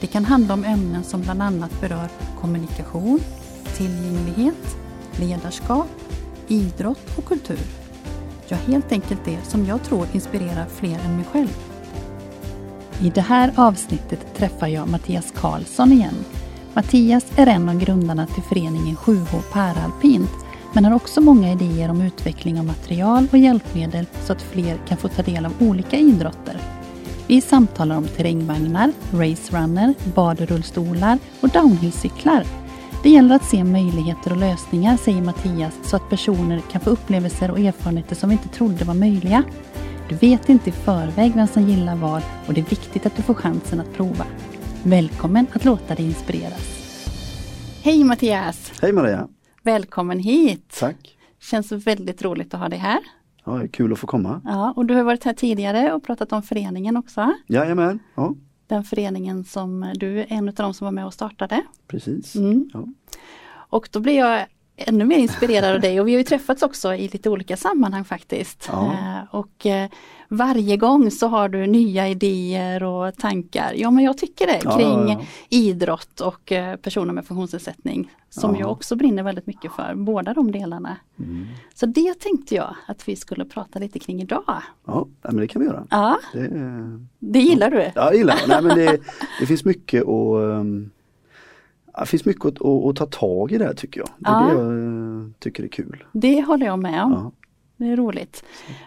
Det kan handla om ämnen som bland annat berör kommunikation, tillgänglighet, ledarskap, idrott och kultur. Ja, helt enkelt det som jag tror inspirerar fler än mig själv. I det här avsnittet träffar jag Mattias Karlsson igen. Mattias är en av grundarna till föreningen 7H Paralpint men har också många idéer om utveckling av material och hjälpmedel så att fler kan få ta del av olika idrotter. Vi samtalar om terrängvagnar, racerunner, badrullstolar och downhillcyklar. Det gäller att se möjligheter och lösningar, säger Mattias, så att personer kan få upplevelser och erfarenheter som vi inte trodde var möjliga. Du vet inte i förväg vem som gillar vad och det är viktigt att du får chansen att prova. Välkommen att låta dig inspireras. Hej Mattias! Hej Maria! Välkommen hit! Tack! Känns väldigt roligt att ha dig här. Ja, kul att få komma. Ja, och du har varit här tidigare och pratat om föreningen också. Jajamän, ja. Den föreningen som du är en av de som var med och startade. Precis. Mm. Ja. Och då blir jag ännu mer inspirerad av dig och vi har ju träffats också i lite olika sammanhang faktiskt. Ja. Eh, Och eh, varje gång så har du nya idéer och tankar. Ja men jag tycker det Ja, kring ja, idrott och eh, personer med funktionsnedsättning. Som Ja. jag också brinner väldigt mycket för, båda de delarna. Mm. Så det tänkte jag att vi skulle prata lite kring idag. Ja, men det kan vi göra. Ja, Det, eh, det gillar du? ja, jag gillar. Nej, men det. Det finns mycket att ja, det finns mycket att, att, att ta tag i där tycker jag. Det är Ja. det jag eh, tycker är kul. Det håller jag med om. Ja, Det är roligt.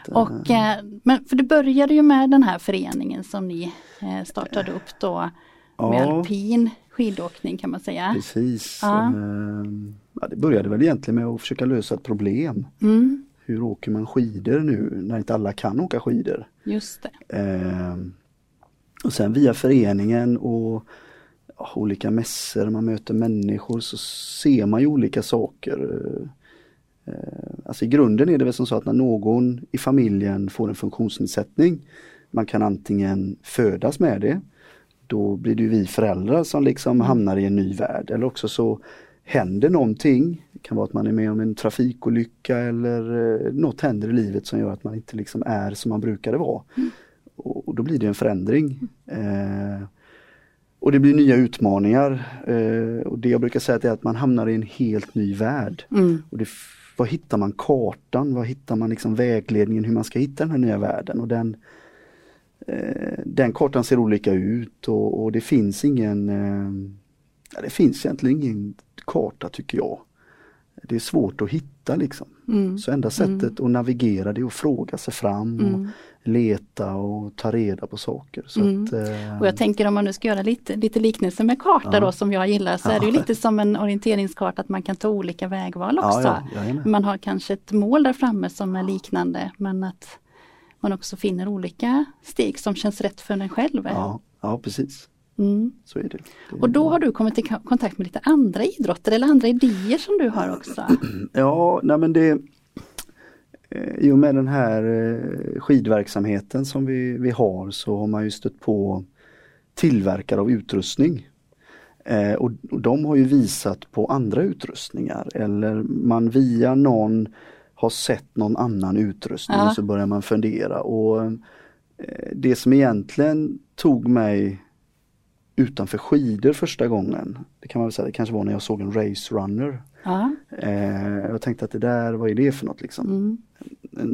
att, eh, Och, eh, men för det började ju med den här föreningen som ni eh, startade upp då med ja, alpin skidåkning kan man säga. precis. Ja. Ehm, Ja, det började väl egentligen med att försöka lösa ett problem. Mm, Hur åker man skidor nu när inte alla kan åka skidor? just det. Ehm, och sen via föreningen och olika mässor, man möter människor så ser man ju olika saker. Eh, alltså i grunden är det väl som så att när någon i familjen får en funktionsnedsättning, man kan antingen födas med det, då blir det vi föräldrar som liksom hamnar i en ny värld eller också så händer någonting. Det kan vara att man är med om en trafikolycka eller eh, något händer i livet som gör att man inte liksom är som man brukade vara. Och, och då blir det en förändring. Eh, och det blir nya utmaningar. Eh, och det jag brukar säga är att man hamnar i en helt ny värld. Mm, Och det, var hittar man kartan? Var hittar man liksom vägledningen hur man ska hitta den här nya världen? Och den, eh, den kartan ser olika ut och, och det finns ingen eh, ja, Det finns egentligen ingen karta tycker jag. Det är svårt att hitta liksom. mm, Så enda sättet att navigera det är att fråga sig fram och mm. Leta och ta reda på saker. Mm. att, eh, Och jag tänker om man nu ska göra lite, lite liknelse med karta Ja. då som jag gillar så är det ju Ja. lite som en orienteringskarta att man kan ta olika vägval också. ja, ja. Man har kanske ett mål där framme som är liknande men att man också finner olika steg som känns rätt för en själv. ja, ja precis, Mm. så är det. det Och då har du kommit i ko- kontakt med lite andra idrotter eller andra idéer som du har också. Ja, nej men det I och med den här eh, skidverksamheten som vi, vi har så har man ju stött på tillverkare av utrustning. Eh, och, och de har ju visat på andra utrustningar eller man via någon har sett någon annan utrustning Ja. och så börjar man fundera och eh, det som egentligen tog mig utanför skidor första gången, det kan man väl säga, det kanske var när jag såg en race runner. Eh, jag tänkte att det där, vad är det för något liksom? Mm.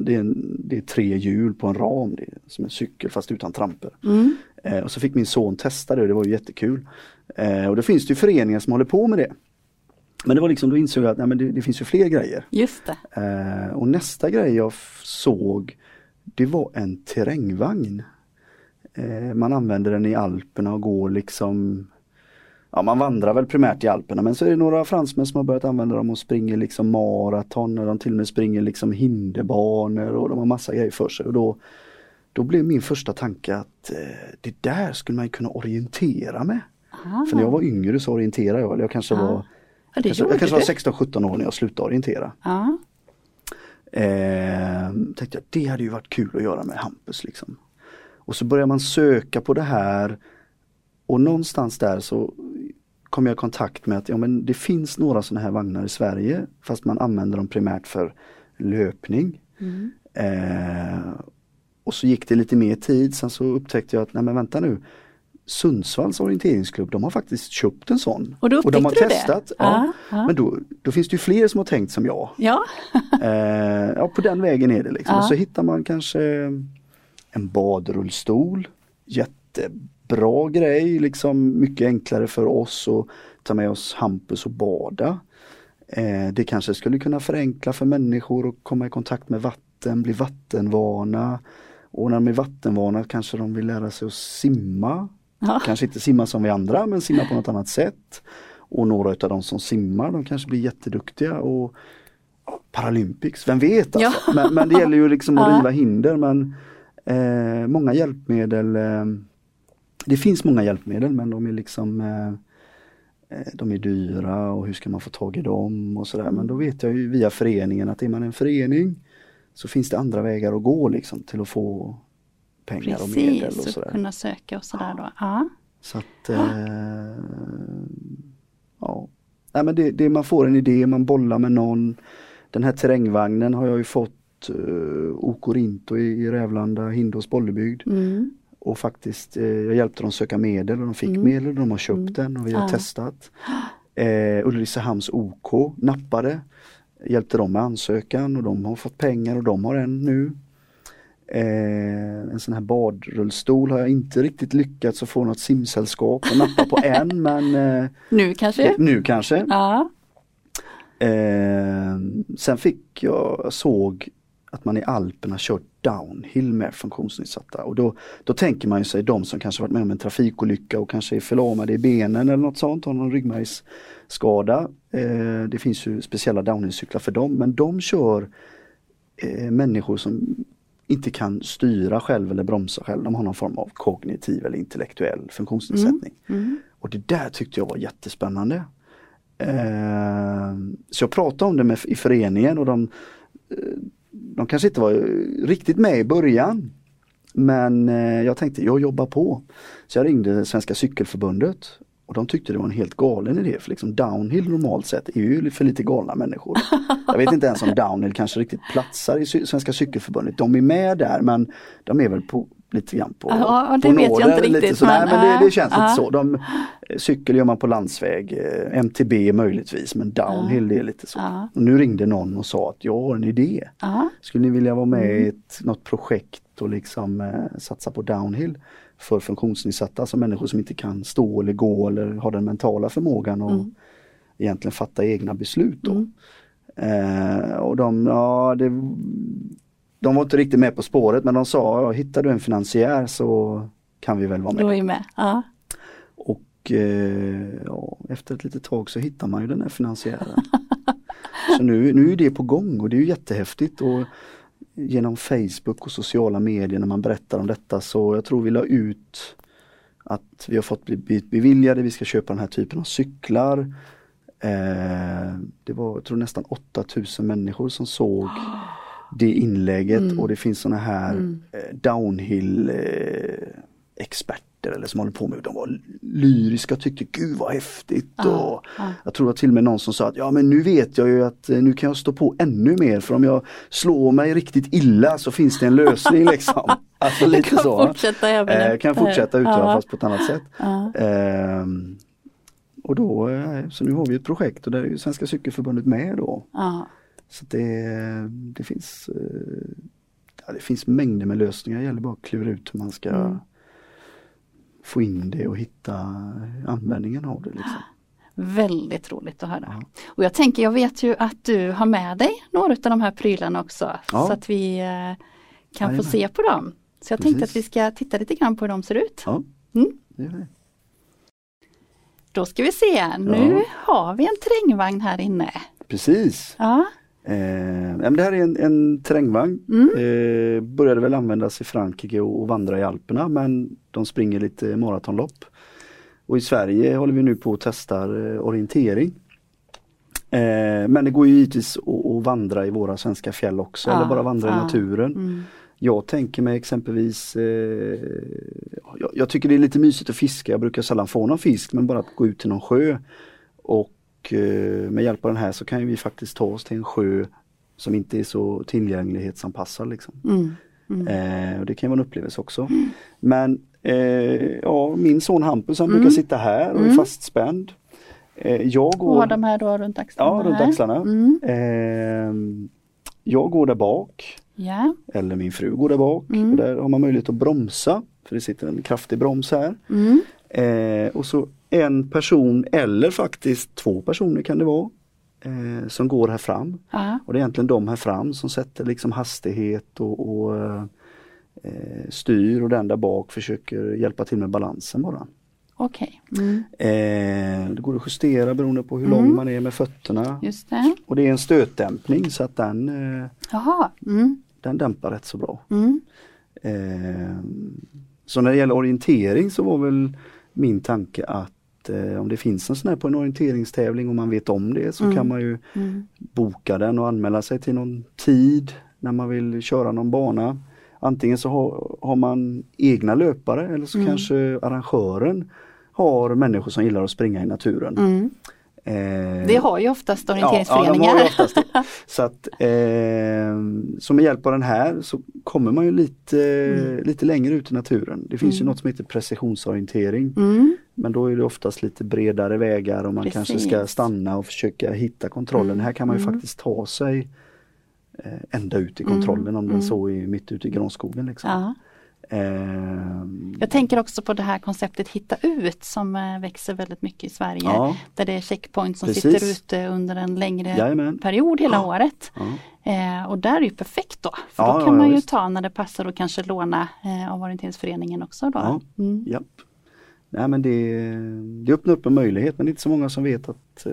Det, är en, det är tre hjul på en ram, det är som en cykel fast utan tramper. Mm. Eh, och så fick min son testa det och det var ju jättekul. Eh, och det finns det ju föreningar som håller på med det. Men det var liksom, då insåg jag att nej, men det, det finns ju fler grejer. Just det. Eh, och nästa grej jag såg det var en terrängvagn. Eh, man använder den i Alperna och går liksom Ja man vandrar väl primärt i Alperna men så är det några fransmän som har börjat använda dem och springer liksom maraton och de till och med springer liksom hinderbanor och de har massa grejer för sig och då Då blev min första tanke att eh, det där skulle man kunna orientera med. Aha. För när jag var yngre så orienterade jag, eller jag kanske Ja. var Ja, Kanske- jag kanske var du. 16-17 år när jag slutade orientera. Ja. Eh, tänkte jag det hade ju varit kul att göra med Hampus liksom. Och så börjar man söka på det här och någonstans där så kom jag i kontakt med att ja, men det finns några sådana här vagnar i Sverige fast man använder dem primärt för löpning. Mm. Eh, och så gick det lite mer tid, sen så upptäckte jag att nej men vänta nu Sundsvalls orienteringsklubb, de har faktiskt köpt en sån. Och då och de har du det? testat. Ja. Ja, ja. Men då, då finns det ju fler som har tänkt som jag. Ja. Eh, ja, på den vägen är det liksom. Ja. Och så hittar man kanske en badrullstol. Jättebra grej, liksom mycket enklare för oss att ta med oss Hampus och bada. Eh, det kanske skulle kunna förenkla för människor att komma i kontakt med vatten, bli vattenvana. Och när de är vattenvana kanske de vill lära sig att simma. Ja. Kanske inte simma som vi andra men simma på något annat sätt. Och några av de som simmar de kanske blir jätteduktiga och ja, Paralympics, vem vet alltså. Men, men det gäller ju liksom att Ja. riva hinder men eh, många hjälpmedel eh, Det finns många hjälpmedel men de är liksom eh, eh, de är dyra och hur ska man få tag i dem och sådär. Men då vet jag ju via föreningen att är man en förening så finns det andra vägar att gå liksom till att få pengar och medel och Precis, sådär. och kunna söka och sådär då. Ja. Så att eh, ja. Nej, men det, det, man får en idé, man bollar med någon. Den här terrängvagnen har jag ju fått uh, OK Rinto i, i Rävlanda, Hindås Bollebygd. Mm. Och faktiskt, eh, jag hjälpte dem söka medel och de fick Mm. medel och de har köpt Mm. den och vi har Ja. testat. Eh, Ulricehamns OK nappade, hjälpte dem med ansökan och de har fått pengar och de har en nu. Eh, en sån här badrullstol har jag inte riktigt lyckats att få något simsällskap att nappa på än men eh, Nu kanske? det- nu kanske. Ja. Eh, sen fick jag, såg att man i Alperna kört downhill med funktionsnedsatta och då, då tänker man ju sig de som kanske varit med om en trafikolycka och kanske är förlamade i benen eller något sånt, har någon ryggmärgsskada. Eh, det finns ju speciella downhillcyklar för dem men de kör eh, människor som inte kan styra själv eller bromsa själv. De har någon form av kognitiv eller intellektuell funktionsnedsättning. Mm. Och det där tyckte jag var jättespännande. Eh, så jag pratade om det med, i föreningen och de, eh, de kanske inte var riktigt med i början. Men eh, jag tänkte, jag jobbar på. Så jag ringde Svenska Cykelförbundet och de tyckte det var en helt galen idé för liksom downhill normalt sett är ju för lite galna människor. Jag vet inte ens om downhill kanske riktigt platsar i Svenska Cykelförbundet. De är med där men de är väl på, lite grann på, Ja, det på vet jag nåder, inte lite riktigt, så. Nej, men, men det, det ja, känns ja. lite så. De, eh, cykel gör man på landsväg, eh, MTB möjligtvis men downhill det är lite så. Ja. Och nu ringde någon och sa att jag har en idé. Ja. Skulle ni vilja vara med Mm. i ett, något projekt och liksom eh, satsa på downhill för funktionsnedsatta, alltså människor som inte kan stå eller gå eller har den mentala förmågan och Mm. egentligen fatta egna beslut då. Mm. Eh, och de, ja, det, de var inte riktigt med på spåret men de sa, hittar du en finansiär så kan vi väl vara med. Då är med. Ja. Och eh, ja, efter ett litet tag så hittar man ju den här finansiären. så nu, nu är det på gång och det är ju jättehäftigt. Och genom Facebook och sociala medier när man berättar om detta så jag tror vi la ut att vi har fått beviljade, vi ska köpa den här typen av cyklar. Eh, det var jag tror nästan 8000 människor som såg det inlägget Mm. och det finns såna här Mm. eh, downhill eh, experter eller som håller på med De var lyriska och tyckte gud vad häftigt. Ja, Och ja. jag tror att till och med någon som sa att ja men nu vet jag ju att eh, nu kan jag stå på ännu mer för om jag slår mig riktigt illa så finns det en lösning liksom. Alltså Jag lite kan så. fortsätta även Eh, kan fortsätta utöva ja. fast på ett annat sätt. Ehm, och då, eh, så nu har vi ett projekt och där är ju Svenska Cykelförbundet med då. Så det, det finns eh, ja, det finns mängder med lösningar, det gäller bara att klura ut hur man ska Mm. få in det och hitta användningen av det. Liksom. Väldigt roligt att höra. Ja. Och jag tänker, jag vet ju att du har med dig några av de här prylarna också. Ja. Så att vi eh, kan Jajamän. få se på dem. Så jag tänkte Precis. att vi ska titta lite grann på hur de ser ut. Ja, Mm. Då ska vi se, nu har vi en terrängvagn här inne. Precis. Ja, Eh, det här är en, en terrängvagn. Mm. Eh, började väl användas i Frankrike och, och vandra i Alperna men de springer lite maratonlopp. Och i Sverige håller vi nu på att testa eh, orientering. Eh, men det går ju givetvis att, vandra i våra svenska fjäll också Ja, eller bara vandra ja. i naturen. Mm. Jag tänker mig exempelvis, eh, jag, jag tycker det är lite mysigt att fiska, jag brukar sällan få någon fisk men bara att gå ut till någon sjö. Och eh, med hjälp av den här så kan vi faktiskt ta oss till en sjö som inte är så tillgänglighetsanpassad. Liksom. Mm. Mm. Eh, och det kan vara en upplevelse också. Men eh, ja, min son Hampus han Mm. brukar sitta här och är Mm. fastspänd. Eh, jag Och går har de här då runt axlarna? ja, runt axlarna. Mm. Eh, jag går där bak Ja. eller min fru går där bak Mm. och där har man möjlighet att bromsa för det sitter en kraftig broms här. Mm. Och så en person eller faktiskt två personer kan det vara eh, som går här fram. Ja. Och det är egentligen de här fram som sätter liksom hastighet och, och eh, styr och den där bak försöker hjälpa till med balansen bara. Okej. Mm. Eh, det går att justera beroende på hur Mm. lång man är med fötterna. Just det. Och det är en stötdämpning så att den, eh. Mm. den dämpar rätt så bra. Mm. Eh, så när det gäller orientering så var väl min tanke att eh, om det finns en sån här på en orienteringstävling och man vet om det så Mm. kan man ju Mm. boka den och anmäla sig till någon tid när man vill köra någon bana. Antingen så har, har man egna löpare eller så Mm. kanske arrangören har människor som gillar att springa i naturen. Eh, Det har ju oftast Ja, orienteringsföreningar. ja, ju oftast. Så att eh, så med hjälp av den här så kommer man ju lite, Mm. lite längre ut i naturen. Det finns ju Mm. något som heter precisionsorientering. Mm. Men då är det oftast lite bredare vägar och man kanske ska Precis. stanna och försöka hitta kontrollen. Mm, Här kan man ju mm. faktiskt ta sig eh, ända ut i Mm, kontrollen om den så är mitt ute i granskogen. Liksom. Ja. Eh, Jag tänker också på det här konceptet Hitta ut som eh, växer väldigt mycket i Sverige. ja, Där det är checkpoints som Precis. sitter ute under en längre jajamän. period hela Ja. året. Ja. Eh, och där är ju perfekt då. För då kan man ju visst. ta när det passar och kanske låna eh, av orienteringsföreningen också. Då. Mm. Nej men det, det öppnar upp en möjlighet men det är inte så många som vet att eh,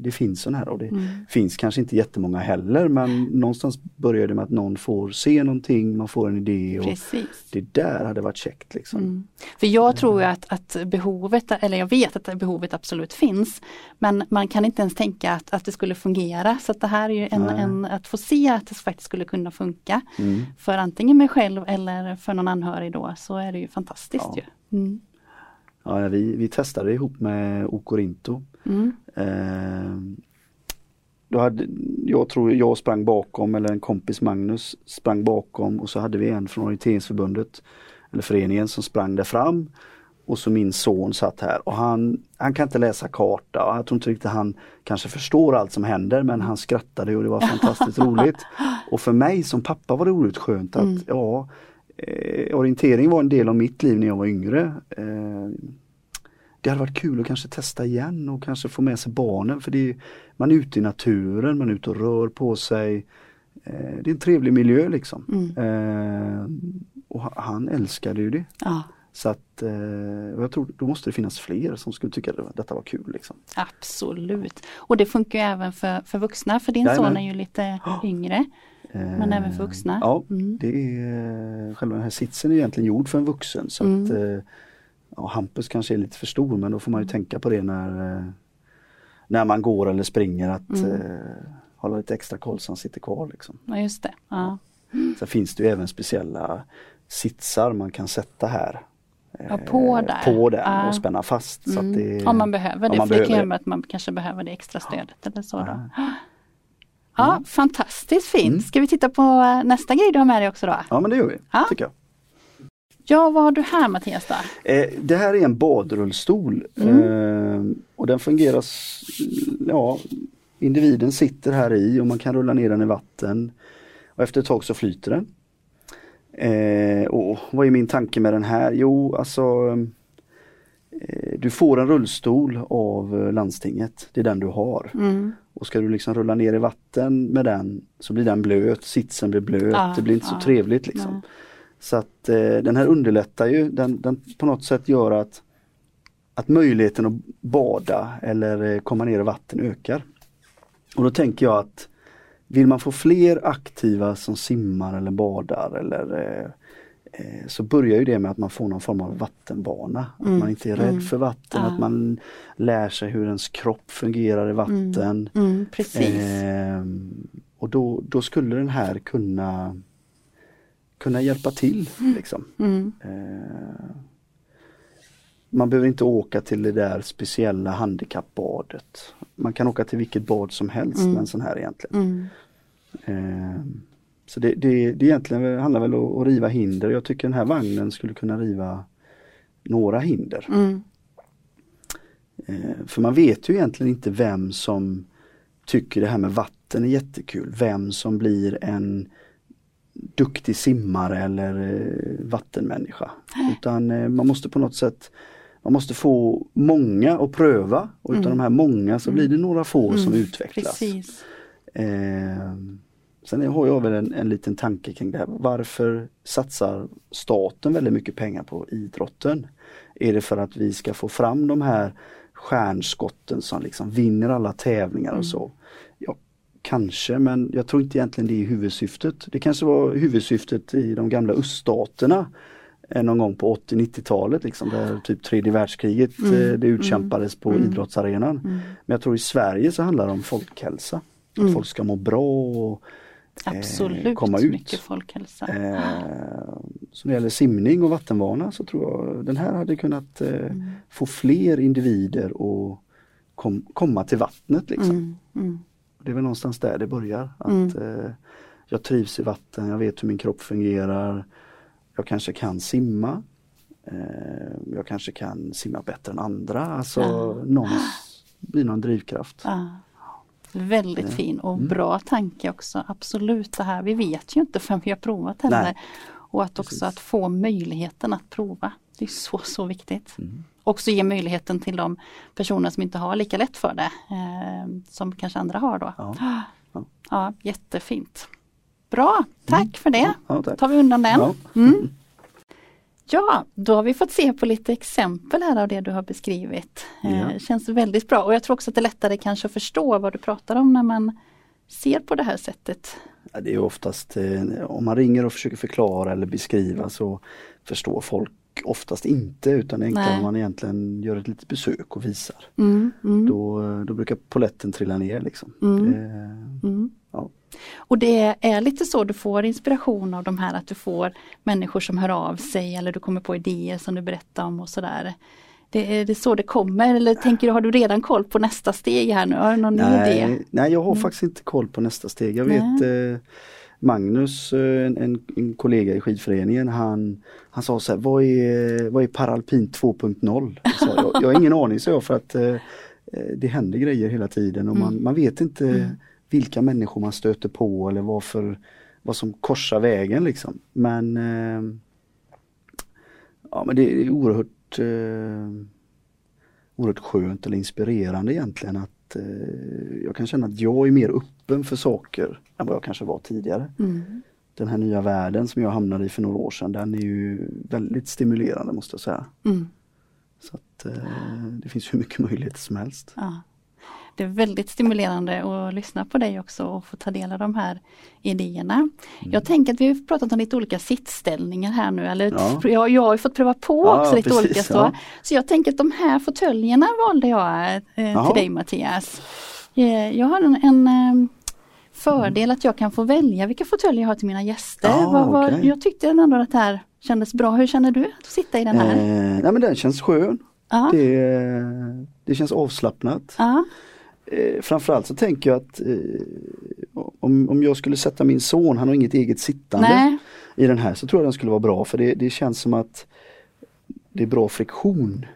det finns sån här och det Mm. finns kanske inte jättemånga heller men någonstans börjar det med att någon får se någonting, man får en idé och Precis. det där hade varit käckt liksom. Mm. För jag tror att, att behovet, eller jag vet att behovet absolut finns. Men man kan inte ens tänka att, att det skulle fungera. Så att det här är ju en, en, att få se att det faktiskt skulle kunna funka. Mm. För antingen mig själv eller för någon anhörig då så är det ju fantastiskt Ja. ju. Ja, vi, vi testade ihop med Okorinto. Mm. Eh, då hade, jag tror jag sprang bakom eller en kompis Magnus sprang bakom och så hade vi en från orienteringsförbundet eller föreningen som sprang där fram. Och så min son satt här och han, han kan inte läsa karta och jag tror inte riktigt han kanske förstår allt som händer men han skrattade och det var fantastiskt roligt. Och för mig som pappa var det oerhört skönt att Mm. ja, eh, orientering var en del av mitt liv när jag var yngre. Eh, det hade varit kul att kanske testa igen och kanske få med sig barnen för det är, man är ute i naturen, man är ute och rör på sig. Eh, det är en trevlig miljö liksom. Mm. Eh, och ha- han älskade ju det. Ja, Så att eh, jag tror då måste det finnas fler som skulle tycka att detta var kul. Liksom. absolut. Och det funkar även för, för vuxna. För din Jajamän. son är ju lite yngre. Men Eh, även för vuxna. Ja, Mm. det är, själva den här sitsen är egentligen gjord för en vuxen. Så Mm. att, eh, ja, Hampus kanske är lite för stor men då får man ju tänka på det när, eh, när man går eller springer att Mm. eh, hålla lite extra koll så han sitter kvar. Liksom. Ja, just det. Ja. Sen finns det ju även speciella sitsar man kan sätta här. Ja, eh, på där. På den Ja. och spänna fast. Så Mm. att det, Om man behöver det. om man för det kan behöver ju att man kanske behöver det extra stödet eller så. Ja. Ja, fantastiskt fint. Mm. Ska vi titta på eh, nästa grej du har med dig också då? Ja men det gör vi, Ja. tycker jag. Ja, vad har du här Mattias då? Eh, det här är en badrullstol Mm. eh, och den fungerar, ja, individen sitter här i och man kan rulla ner den i vatten och efter ett tag så flyter den. Eh, och vad är min tanke med den här? Jo, alltså eh, du får en rullstol av eh, landstinget, det är den du har. Mm. Och ska du liksom rulla ner i vatten med den så blir den blöt, sitsen blir blöt, Ja, det blir inte så ja. trevligt liksom. Nej. Så att eh, den här underlättar ju, den, den på något sätt gör att, att möjligheten att bada eller eh, komma ner i vatten ökar. Och då tänker jag att vill man få fler aktiva som simmar eller badar eller eh, så börjar ju det med att man får någon form av vattenvana. Mm, Att man inte är rädd mm. för vatten, Ja. att man lär sig hur ens kropp fungerar i vatten. Mm, precis. Ehm, och då, då skulle den här kunna kunna hjälpa till. Liksom. Mm, Ehm, man behöver inte åka till det där speciella handikappbadet. Man kan åka till vilket bad som helst Mm. med en sån här egentligen. mm, Ehm, så det, det, det egentligen handlar väl om att riva hinder. Jag tycker den här vagnen skulle kunna riva några hinder. mm, Ehm, för man vet ju egentligen inte vem som tycker det här med vatten är jättekul. Vem som blir en duktig simmare eller eh, vattenmänniska. Utan eh, man måste på något sätt man måste få många att pröva och utav Mm. de här många så blir det några få som Mm, utvecklas. Precis. Eh, sen har jag väl en, en liten tanke kring det här. Varför satsar staten väldigt mycket pengar på idrotten? Är det för att vi ska få fram de här stjärnskotten som liksom vinner alla tävlingar och så? Ja, kanske, men jag tror inte egentligen det är huvudsyftet. Det kanske var huvudsyftet i de gamla öststaterna eh, någon gång på 80-90-talet, liksom, där typ tredje världskriget Mm, eh, det utkämpades på mm. idrottsarenan. Mm. Men jag tror i Sverige så handlar det om folkhälsa. Mm. Att folk ska må bra och Absolut komma ut. mycket folkhälsa. eh, Så när det gäller simning och vattenvana så tror jag den här hade kunnat eh, Mm. få fler individer att kom, komma till vattnet. Liksom. Mm. Mm. Det är väl någonstans där det börjar. Att Mm. eh, Jag trivs i vatten, jag vet hur min kropp fungerar. Jag kanske kan simma. Eh, jag kanske kan simma bättre än andra. Alltså Ja. någon, blir någon drivkraft. Väldigt Ja. fin och Mm. bra tanke också. Absolut det här. Vi vet ju inte förrän vi har provat heller. Och att också Precis. att få möjligheten att prova. Det är så, så viktigt. Mm. Också ge möjligheten till de personer som inte har lika lätt för det. Eh, som kanske andra har då. Ja. Ja, Ja. jättefint. Bra, tack för det. Ja, tack. tar vi undan den. Mm. Ja, då har vi fått se på lite exempel här av det du har beskrivit. Eh, Ja. känns väldigt bra och jag tror också att det är lättare kanske att förstå vad du pratar om när man ser på det här sättet. Ja, Det är oftast, eh, om man ringer och försöker förklara eller beskriva så förstår folk oftast inte utan det är enklare om man egentligen gör ett litet besök och visar. Mm, mm, Då, då brukar poletten trilla ner liksom. Mm. Det, mm. Ja. Och det är lite så du får inspiration av de här att du får människor som hör av sig eller du kommer på idéer som du berättar om och sådär. Det är, det är så det kommer eller tänker du, har du redan koll på nästa steg här nu? Har du någon ny idé? nej, nej, jag har Mm. faktiskt inte koll på nästa steg. Jag vet eh, Magnus, eh, en, en, en kollega i skidföreningen, han, han sa så här, vad är, vad är paralpint 2.0? Jag, jag, har ingen aning, så jag, för att eh, det händer grejer hela tiden och man, Mm. man vet inte Mm. Vilka människor man stöter på eller vad, för, vad som korsar vägen liksom. Men, eh, ja, men det är oerhört, eh, oerhört skönt eller inspirerande egentligen att eh, jag kan känna att jag är mer öppen för saker än vad jag kanske var tidigare. Mm. Den här nya världen som jag hamnade i för några år sedan den är ju väldigt stimulerande måste jag säga. Mm. Så att eh, Det finns hur mycket möjligheter som helst. Ja. Det är väldigt stimulerande att lyssna på dig också och få ta del av de här idéerna. Mm. Jag tänker att vi har pratat om lite olika sittställningar här nu. Eller Ja. jag, jag har fått pröva på Ja, också lite precis, olika. Så. ja. så jag tänker att de här fåtöljerna valde jag eh, till dig Mattias. Eh, jag har en, en eh, fördel att jag kan få välja vilka fåtöljer jag har till mina gäster. Ja, vad, vad, okej. Jag tyckte ändå att det här kändes bra. Hur känner du att sitta i den här? Eh, nej men den känns skön. Det, det känns avslappnat. Ja. Eh, framförallt så tänker jag att eh, om, om jag skulle sätta min son, han har inget eget sittande Nej. i den här, så tror jag den skulle vara bra för det, det känns som att det är bra friktion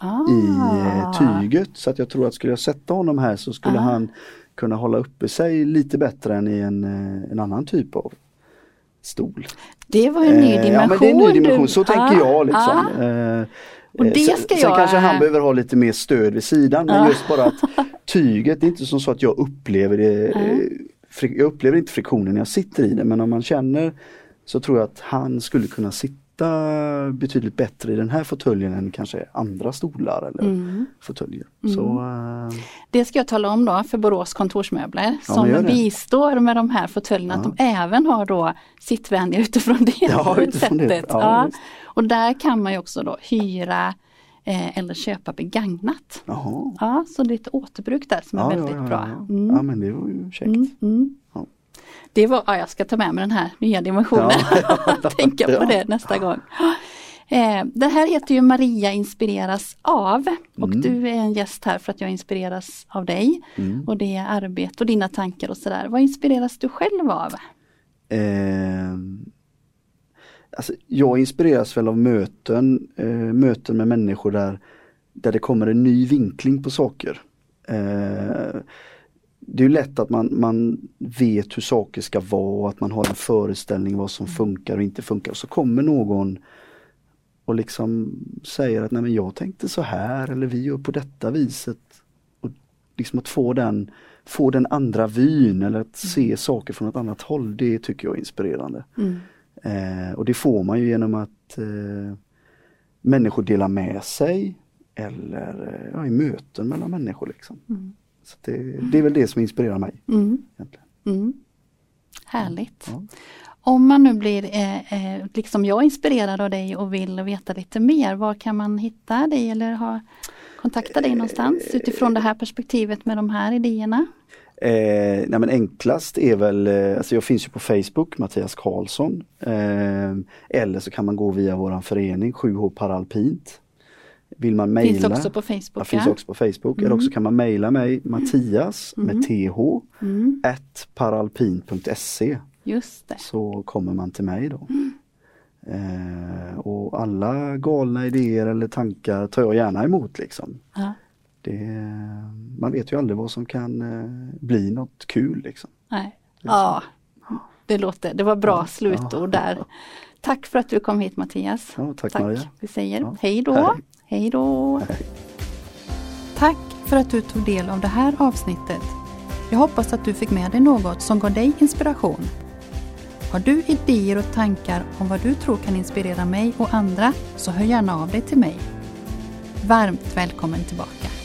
Ah. i eh, tyget. Så att jag tror att skulle jag sätta honom här så skulle Ah. han kunna hålla uppe sig lite bättre än i en, eh, en annan typ av stol. Det var en ny Eh, dimension. Ja men det är en ny dimension, du- så Ah, tänker jag liksom. ah. Eh, Och eh, det sen, ska sen jag- kanske han behöver ha lite mer stöd vid sidan men just bara att tyget, det är inte som så att jag upplever det, eh, jag upplever inte friktionen när jag sitter i det men om man känner så tror jag att han skulle kunna sitta sitta betydligt bättre i den här fåtöljen än kanske andra stolar eller Mm. fåtöljer. Mm. Så, eh, Det ska jag tala om då för Borås kontorsmöbler Ja, som det. bistår med de här fåtöljerna, att Ja. de även har då sittvänliga utifrån det Ja, utifrån det. sättet. Visst. Och där kan man ju också då hyra eh, eller köpa begagnat. jaha. Ja, så det ett återbruk där som är väldigt bra. ja. Mm. ja men det var ju käckt. Mm, mm. Det var, ja, jag ska ta med mig den här nya dimensionen. Ja. Tänka på det nästa gång. Eh, det här heter ju Maria inspireras av och Mm. du är en gäst här för att jag inspireras av dig. Mm. Och det är arbete och dina tankar och sådär. Vad inspireras du själv av? Eh, alltså, jag inspireras väl av möten, eh, möten med människor där, där det kommer en ny vinkling på saker. Eh, det är lätt att man, man vet hur saker ska vara, att man har en föreställning vad som funkar och inte funkar. Så kommer någon och liksom säger att nej men jag tänkte så här eller vi gör på detta viset. Och liksom att få den, få den andra vyn eller att se saker från ett annat håll, det tycker jag är inspirerande. Mm. Eh, och det får man ju genom att eh, människor delar med sig eller eh, ja, i möten mellan människor. Liksom. Mm. Det, det är väl det som inspirerar mig. Mm. Mm. Härligt. Ja. Om man nu blir, eh, eh, liksom jag, inspirerad av dig och vill veta lite mer, var kan man hitta dig eller ha, kontakta dig någonstans utifrån det här perspektivet med de här idéerna? Eh, nej men enklast är väl, eh, alltså jag finns ju på Facebook, Mattias Karlsson. Eh, eller så kan man gå via våran förening 7H Paralpint. Vill man mejla, Finns också på Facebook. ja, finns ja. också på Facebook. Mm. Eller också kan man mejla mig, Mattias Mm. med th, Mm, at paralpint.se. just det. så kommer man till mig då. Mm. Eh, och alla galna idéer eller tankar tar jag gärna emot liksom. Ja. Det, man vet ju aldrig vad som kan eh, bli något kul liksom. Nej. Ja, det låter, det var bra slutord där. Tack för att du kom hit Mattias. Ja, tack, Tack. Maria. Vi säger Ja. hej då. Hej. Hej då. Tack för att du tog del av det här avsnittet. Jag hoppas att du fick med dig något som gav dig inspiration. Har du idéer och tankar om vad du tror kan inspirera mig och andra så hör gärna av dig till mig. Varmt välkommen tillbaka.